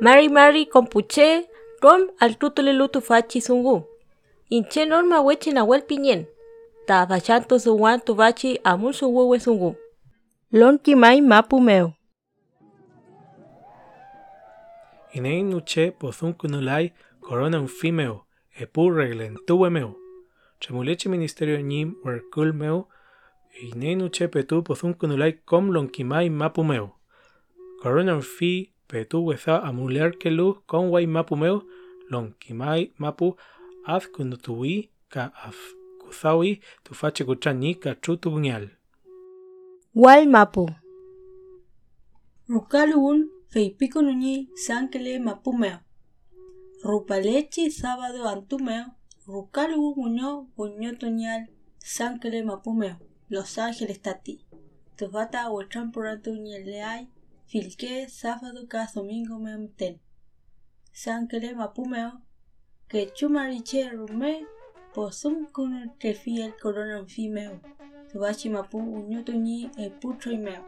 Mari Mari compuche, rom al tutule lutu fachi sungu. Inche norma wechi na wel piñen. Ta bachanto suwan tu bachi amun suwe sungu. Lonki mai mapu meo. Inei nuche pozun kunulai corona un fimeo, e pu reglen tuwe meo. Chemuleche ministerio ñim werkul meo, inei nuche petu pozun kunulai kom lonkimai mapu meo. Corona un fi petu weza amuler kelu kon wai mapu meo, lonkimai mapu az kunutui ka az kusawi tu fache kuchani ka chutu bunyal. Wal mapu. Rukaluun feipico nuñi sankele mapumeo. Rupalechi sábado antumeo. Rukalu muño muño tuñal sankele mapumeo. Los Ángeles tati. Tufata o champurantu leay. Filque sábado ka domingo memten. Sankele mapumeo. Que chumariche rume. Posum kun tefiel corona fimeo. Tubachi mapu uño tuñi e pucho y meo.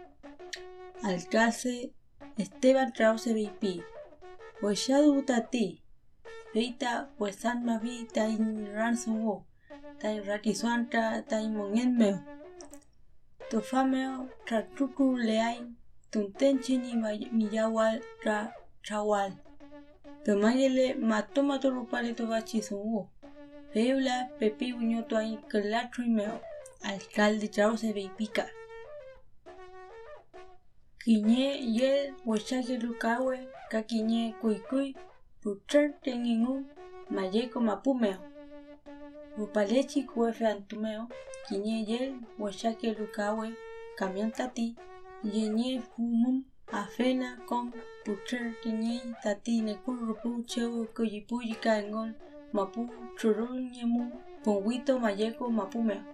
Alcalce Esteban Trause VIP. Hueshadu tati. Veita huesan mavi tain ransumo. Tain rakisuanta tain mongen meo. Tofameo tratuku leai. Tuntenchi ni miyawal tra chawal. Pemayele matoma torupale tobachi sumo. Feula pepi uño tuain kelatro meo. Alcalde Trause VIPica. Kiñe yel huachake lukawe ka kiñe kuikui pucher tengingu mayeko mapumeo. Rupalechi kuefe antumeo kiñe yel huachake lukawe camión tati yenye fumum afena con pucher kiñe tati nekurupu cheu kuyipuyi kaengol mapu churuñemu ponguito mayeko mapumeo.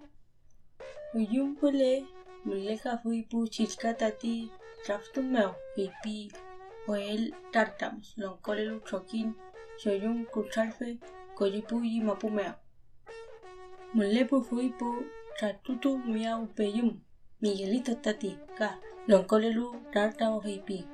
Uyumpule muleka fui pu chilkatati Traftumeo, pipi, Joel Tartamos, Loncolelu Choquín, Shoyun Kuchalfe, Koyipuyi Mapumeo. Mulepo Fuipo, Tratutu Miau Peyum, Miguelito Tati, Ka, Loncolelu Tartamo Pipi.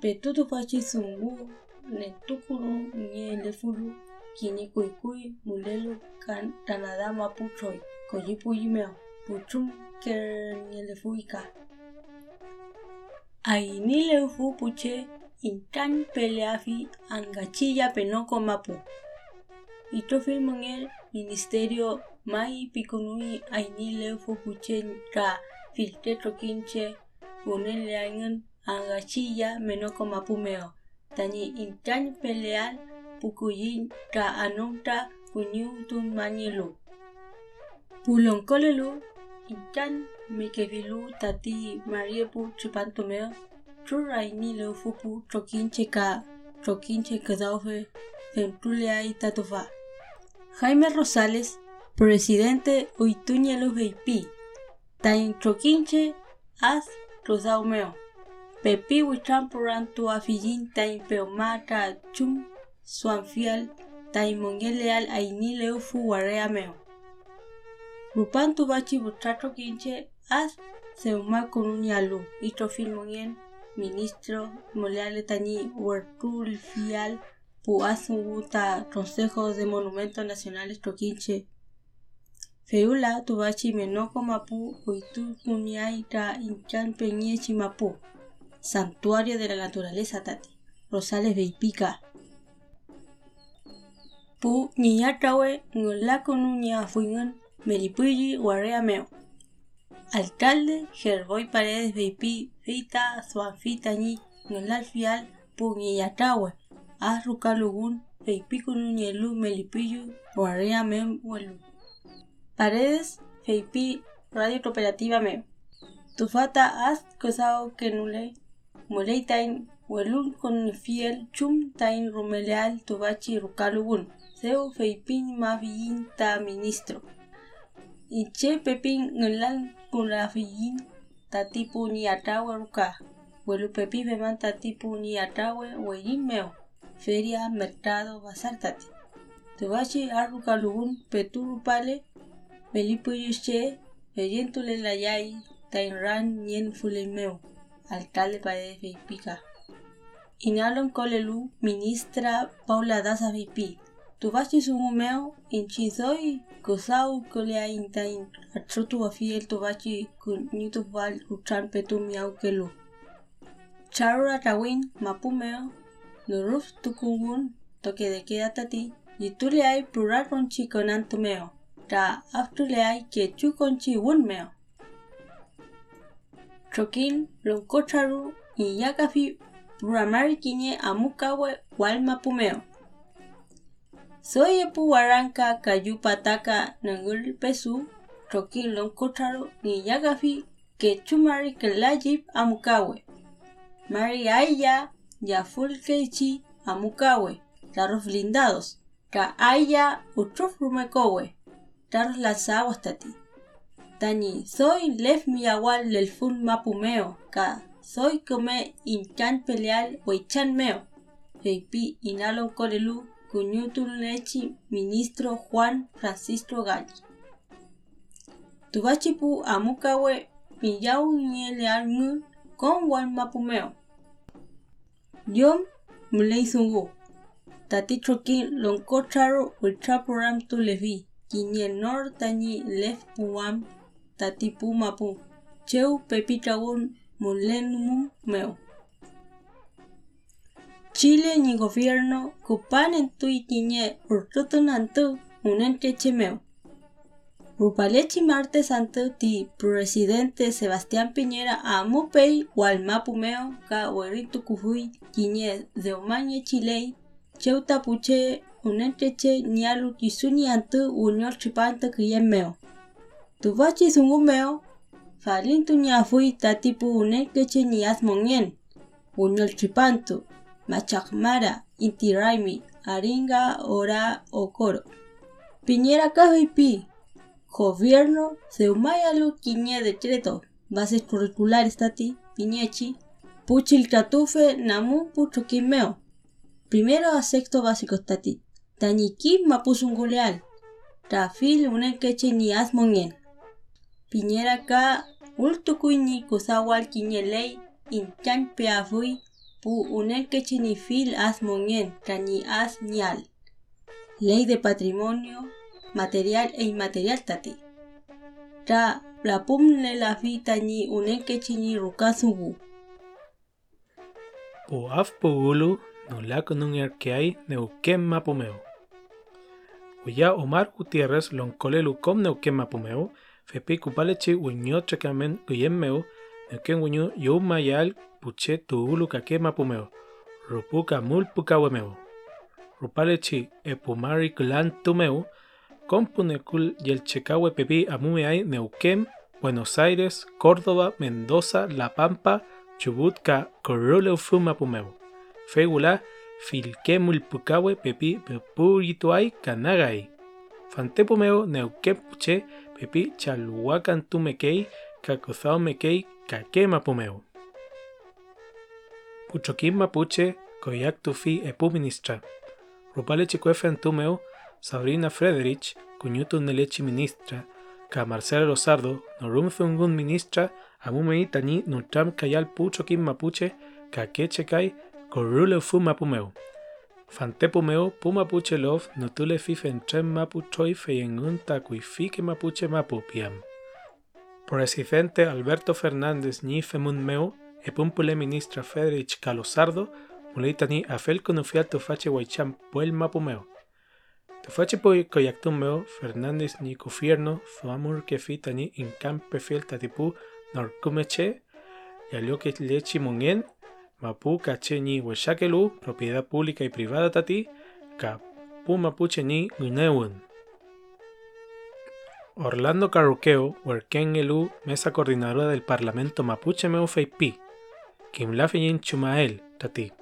Petutu Pachi Sungu, Netukuru, Nielefuru, Kini Kuikui, Mulelu, Kan, Tanada Mapuchoy, Koyipuyi Meo, Puchum, Kernielefuika. Ainile ufu puche intan peleafi angachilla penoko mapu. Ito firman el ministerio mai pikunui ainile ufu puche tra filte trokinche unele aingan angachilla menoko mapu meo. Tani intan peleal pukuyin tra anonta kunyu tun manilu. Pulonkolelu intan Mikevilu tati Mariepu Chipantomeo, Churaini Leufupu, Troquinche Ka, Troquinche Kadaufe, Centulia y Tatofa. Jaime Rosales, presidente Uituña Lujeipi, Tain Troquinche, Az Rosaumeo. Pepi Wichampuran tu afillin Tain Peomata Chum, Suanfial, Tain Mongeleal Aini Leufu Wareameo. Rupantu bachi butrato kinche as seuma con un yalu ministro moleale tani huertul fial consejo de monumentos nacionales troquinche feula tubachi menoko mapu huitu ta inchan peñe chimapu santuario de la naturaleza tati. Rosales veipica pu niñatawe ngola con un ya fuingan melipuyi wareameo Alcalde Gerboy Paredes Veipi Vita Suanfita Ñi Nolal Fial Puñiyatawe Arrucalugun Veipi Kunuñelu Melipiyu Guarrea Mem Huelu Paredes Veipi Radio Cooperativa Mem Tufata As Cosao Kenule Mulei Tain Huelun con Fiel Chum Tain Rumeleal Tubachi Rucalugun Seu Veipin Maviin Ta Ministro Iche Pepin Nulan Kulafiyin Tatipu ni atawe ruka. Welu pepi beman tatipu ni atawe weyin meo. Feria, mercado, bazar tati. Tubachi arruka lugun peturu pale. Melipu yusche. Eyentule la yai. Tainran nyen fule meo. Alcalde paredes pica. inalon kolelu ministra Paula Daza VP. Tu vachi sumumeo in chisoi kusau kolea intain atrotu afiel tu vachi kunyutu val kuchan petu miau kelu. Charura tawin mapumeo nuruf tukungun toque de queda tati y tu le hay plural con chico le hay que chu con chi un meo. Chokin lonkocharu y yakafi Ramari kiñe amukawe walma pumeo. Soy epu waranka kayu pataka nangul pesu trokin lon kocharo ni yagafi que chumari kelajip amukawe. Mari aya ya fulkechi amukawe. Taros blindados. Ka aya utruf rumekowe. Taros lanzados tati. Tani soy lef mi awal lel fun mapumeo ka soy come inchan peleal weichan meo. Heipi inalon kolelu kunyutul lechi ministro Juan Francisco Galli. Tubachipu amukawe piyau nyele alngu con wal mapumeo. Yom mulei sungu. Tati trokin lonkocharo ultra program tu levi. Lef puam tati pu mapu. Cheu meu. Chile ni gobierno cupan en tu y tiñe urtutunantu unen meu. Rupalechi martes santo ti presidente Sebastián Piñera amupei walmapumeo ka weritu kufui tiñe de omañe chilei cheuta puche unenteche nialu kisuni antu unyor chipanta kiyemeo. Tuvachi sungumeo falin tu ñafui tatipu unekeche ni asmonien. Unyor chipantu machakmara intiraimi aringa ora okoro. Piñera kahuipi Gobierno se umayalu quiñe decreto, bases curriculares tati, piñechi, puchil catufe namu puchuquimeo. Primero a sexto básico tati, tañiqui mapusunguleal, tafil unekeche ni asmonien. Piñera ka ultukuini kusawal quiñe ley, inchan peafui, pu unekeche ni fil asmonien, tañi as nial. Ley de patrimonio, material e inmaterial tati. Ra la pumle la vita ni uneke chini rukasugu. Po af po ulu no la konun erkeai ne ukem mapumeo. Uya Omar Gutiérrez ne ukem mapumeo, fepi kupalechi unyo chekamen uyemmeo, ne ken unyo yo mayal puche tu ulu kake mapumeo. Rupuka mul pukawemeo. Rupalechi epumari kulan tumeo, Compunecul Yelchecahue Pepi Amumeay Neuquén, Buenos Aires, Córdoba, Mendoza, La Pampa, Chubutca, Fumapumeu. Fegula, Filquemul Pucahue Pepi Pepurituay Canagay. Fantepumeo Neuquén Puche Pepi Chalhuacan Tumekei, Cacozao Mekei, Caquemapumeu. Puchoquín Mapuche, Coyac Tufi Epu Ministra. Rupale Chicuefen Tumeu, Sabrina Frederich, cuñuto nelechi ministra, ka Marcela Lozardo, norum zungun ministra, amumei tani nutram kayal pucho kim mapuche, ka keche kai, korule fu mapumeu. Fantepumeo pu mapuche lov notule fifen tren mapu choi feyengun takuifike mapuche mapu piam. Presidente Alberto Fernández ni femunmeo, epumpule ministra Frederich Calosardo, muleitani afel conofiato fache waicham puel mapumeo. Tefache po koyaktumeo Fernández ni gobierno fuamur que fita ni incam perfil tatipu norkumeche yalio que lechi mongen mapu cache ni hueshakelu propiedad pública y privada tati ka pu mapuche ni guneun. Orlando Carruqueo, Huerken Elu, mesa coordinadora del Parlamento Mapuche Meufeipi, Kim Lafeyin Chumael, Tati.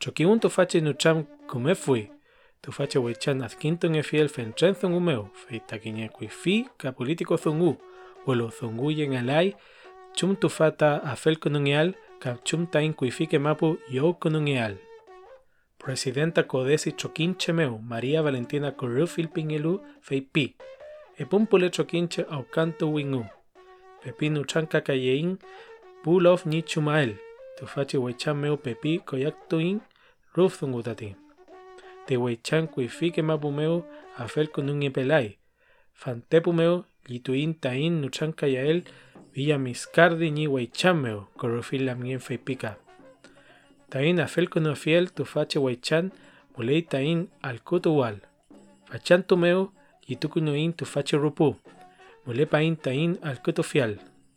Chokiun Tufache Nucham Kumefui, tu fache wechan azquinto en fiel fentren zongu meu, feita quiñe fi ka político zongu, lo zongu yen alay, chum tu fata afel konungial, ka chum tain fi que mapu yo konungial. Presidenta Codesi Choquinche meu, María Valentina Corru Filpingelu, feipi. Epumpule Choquinche au canto wingu. Pepinu chanca cayein, pulov ni chumael, tufachi huaychan meu pepi koyak tuin ruf tati. Te huaychan kuifike mapu meu afel kunun pelai. Fantepu meu lituin tain nuchan kayael villa miscardi ni huaychan meu korofil lamien feipika. Tain afel kunu fiel tufachi huaychan mulei tain al kutuwal. Fachan tu meu yitukunuin tufachi rupu. Mulepain tain al kutufial.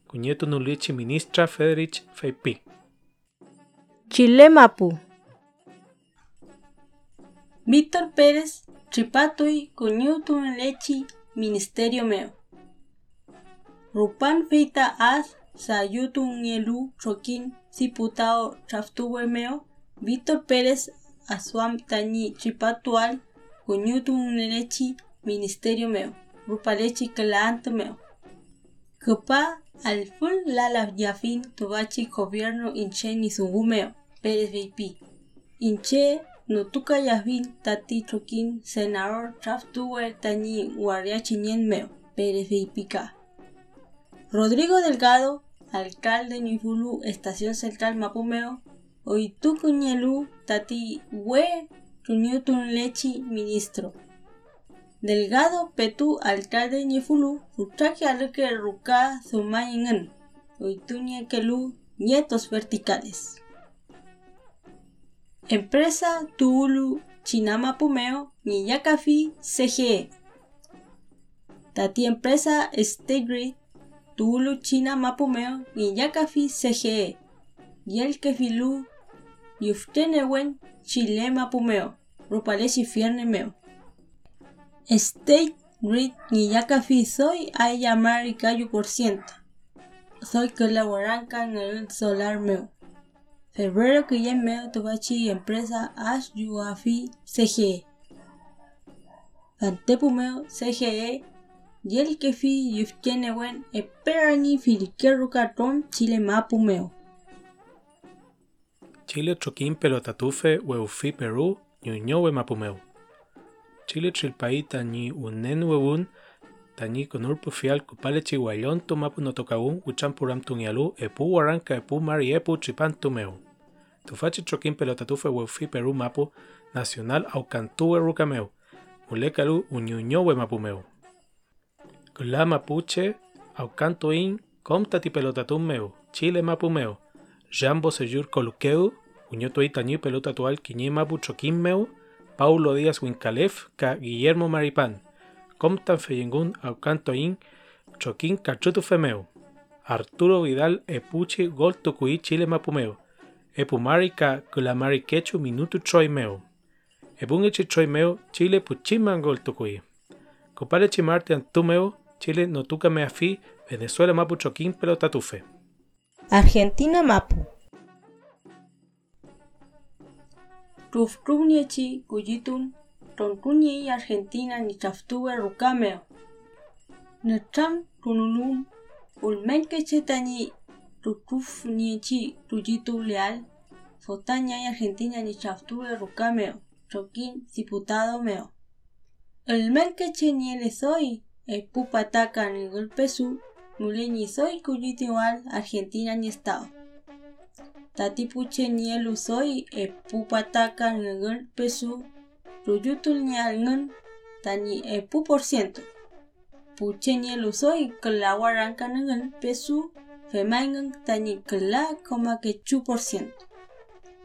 Cuñeto nulichi ministra Federich Feipi. Chile Mapu. Víctor Pérez, Chipatui, Cuñutu Lechi, Ministerio Meo. Rupan Feita As, Sayutu Nielu, Choquín, Diputado Chaftuwe Meo, Víctor Pérez, Asuam Tañi, Chipatual, Cuñutu Lechi, Ministerio Meo. Rupalechi Calanto Meo. Kupa al full la yafin tubachi gobierno inche ni sungumeo Pérez VIP. Inche no tuka yafin tati chokin senador traftuwe tani guardia chinien meo Pérez VIP ka. Rodrigo Delgado, alcalde Nifulu, estación central Mapumeo, Oituku Nyelu, tati we Tunyutun Lechi, ministro. Delgado Petu alcalde Ñefulu, Ruchaki Aluke Ruka Zumayengan, Oituña Kelu, nietos verticales. Empresa Tuulu Chinama Pumeo, Niyakafi CGE. Tati Empresa State Tuulu China Mapumeo, Niyakafi CGE. Yel Kefilu, Yuftenewen, Chile Mapumeo, Rupaleshi Fierne Meo. State Grid Niyakafi soy a llamar y callo por ciento. Soy colaboranca en el solar meu. Febrero que ya meo tobachi empresa Ash Yuafi CGE. Fantepu meo CGE. Y el que fi yuftiene buen esperani filiquerro cartón Chile mapu meo. Chile choquín pelotatufe weufi Perú ñuñowe mapumeu. Chile chilpai tani unen wewun tani konurpu fial kupale chihuayón tomapu notokaun uchampuram tunyalu epu waranka epu mari epu chipan tumeu. Tufachi choquín pelotatufe weufi Perú mapu nacional aucantue rucameu. Mulekalu uñuñowe mapumeu. Kula mapuche aucanto in comtati pelotatum meu. Chile mapumeu. Jambo sejur colukeu. Uñoto itani pelotatual quiñe mapu choquín meu. Paulo Díaz Wincalef, ka Guillermo Maripán, Comtan Feyengun Aucantoin, Choquín Cachutu Femeu, Arturo Vidal Epuchi Gol Tucuí Chile Mapumeu, Epumari ka Kulamari Quechu Minutu Choimeu, Ebun Echi Choimeu Chile Puchiman Gol Tucuí, Copale Chimarte Antumeu, Chile Notuca Meafi, Venezuela Mapu Choquín Pelotatufe. Argentina Mapu. Rufrubniechi Guyitun, Tonruni Argentina ni Chaftue Rucameo. Necham Runulum, Ulmenke Chetani Rufrubniechi Ruyitu Leal, Fotaña y Argentina ni Chaftue Rucameo, Choquín Diputado Meo. El Menke Cheniele soy, el Pupataca ni Golpesu, Muleni soy Cuyitual, Argentina ni Estado. Tati puche nielu soy e pupataka ngal pesu ruyutul nial ngan tani pu por ciento. Puche nielu soy kala waranka ngal pesu femaingan tani kala coma que chu por ciento.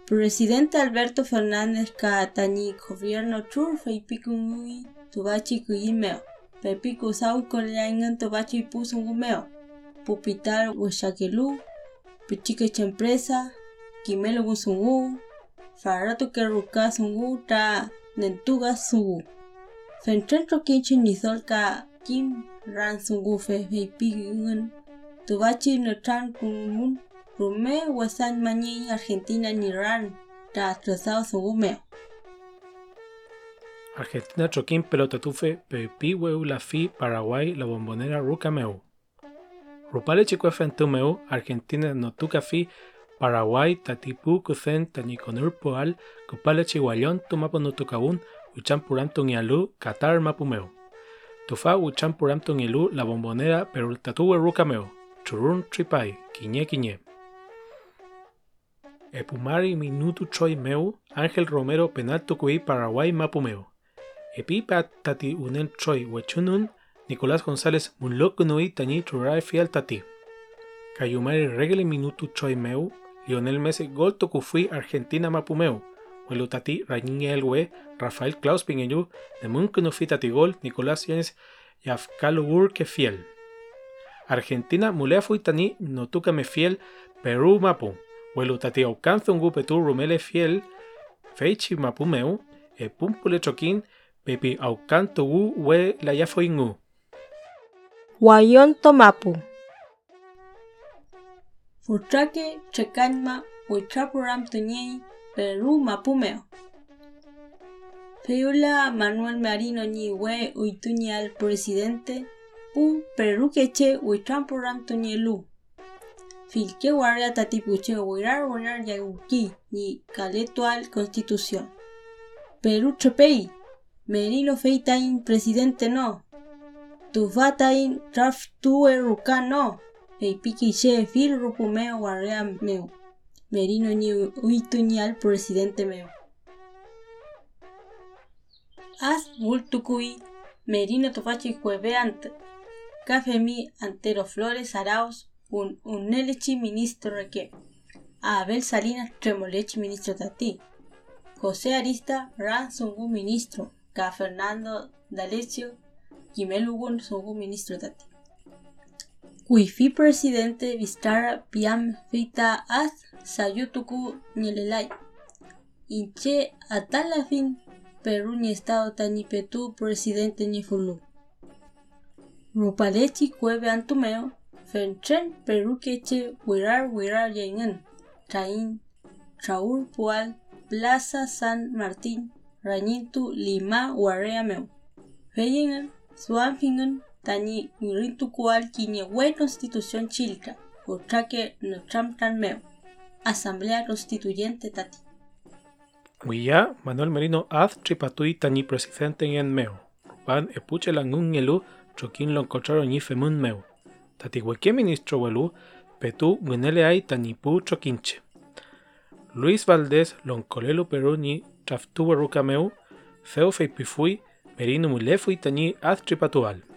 Presidente Alberto Fernández ka tani gobierno chur fei pikungui tubachi kuyimeo. Pepiku sau kolyangan tubachi pusungumeo. Pupital washakelu pichike empresa, kimelo gusungu, farato que ruka sungu ta nentuga sungu. Fentrencho kinchi nisol ka kim ran sungu fe fe pigun, tubachi no tran kumun, rume wasan mani Argentina ni ran ta atrasado sungu meo. Argentina Choquín Pelotatufe, Pepi la Fi, Paraguay, La Bombonera Rucameu. Rupale Chicuefentumeu, Argentina Notucafi, Paraguay, Tatipu, Kuzen, Taniconur Poal, Cupale Chihuayón, Tumapo Notucaún, Uchampuram Tunialú, Qatar Mapumeu. Tufa Uchampuram Tunialú, La Bombonera, Perú Tatue Rucameu, Churun Tripai, Quiñe Quiñe. Epumari minutu choi meu, Ángel Romero penalto kui Paraguay mapumeo. Epi tati unel choi wechunun, Nicolás González munlokunui tani churai fiel tati. Kayumari regele minutu choi meu, Lionel Messi gol tokufui Argentina mapumeu. Huelu tati Rañin Elwe, Rafael Klaus pingeyu, de munkunu tati gol, Nicolás Yanes Yafkalo Urke fiel. Argentina mulefui tani me fiel, Perú mapu. Huelu tati aucanzungu petu rumele fiel, feichi mapumeu, e pumpule choquín, pepi aucanto u we la yafoingu. Wayon tomapu. Futrake chekanma huitrapuram tuñei Perú mapumeo. Peula Manuel Marino ni we uituñi al presidente pu Perú queche huitrampuram tuñelu. Filque guardia tatipuche huirar huirar yaguki ni caletual constitución. Perú chepei. Merino feitain presidente no. Tufatain traf tue no. Piki che fil rupu meo guardia meo. Merino ni uitu ni al presidente meo. As multukui Merino tofachi jueveante. Café mi antero Flores Araos un unelechi ministro reque. Abel Salinas Tremolechi ministro tati. José Arista Ran Sungu ministro. Ca Fernando D'Alessio Gimelugun Sungu ministro tati. Wifi presidente Vistara Piam Fita Az Sayutuku. Inche fin Perú ni estado tani petu presidente ni fulu. Rupalechi cueve antumeo, fenchen Perú queche wirar wirar yengen, Raúl Pual, Plaza San Martín, Rañintu Lima Wareameo. Feyengen, Suanfingen, tani mirintu cual quiñe we constitución chilca, que no tan meo. Asamblea constituyente tati. Huilla, Manuel Merino az tripatui tani presidente en meo. Rupan epuche langun elu chokin lon cocharo ni femun meo. Tati hueque ministro welu, petu gunele ay tani pu chokinche. Luis Valdés lon colelo peru ni traftu ruca meu, feo feipifui, merino mulefui tani az tripatual.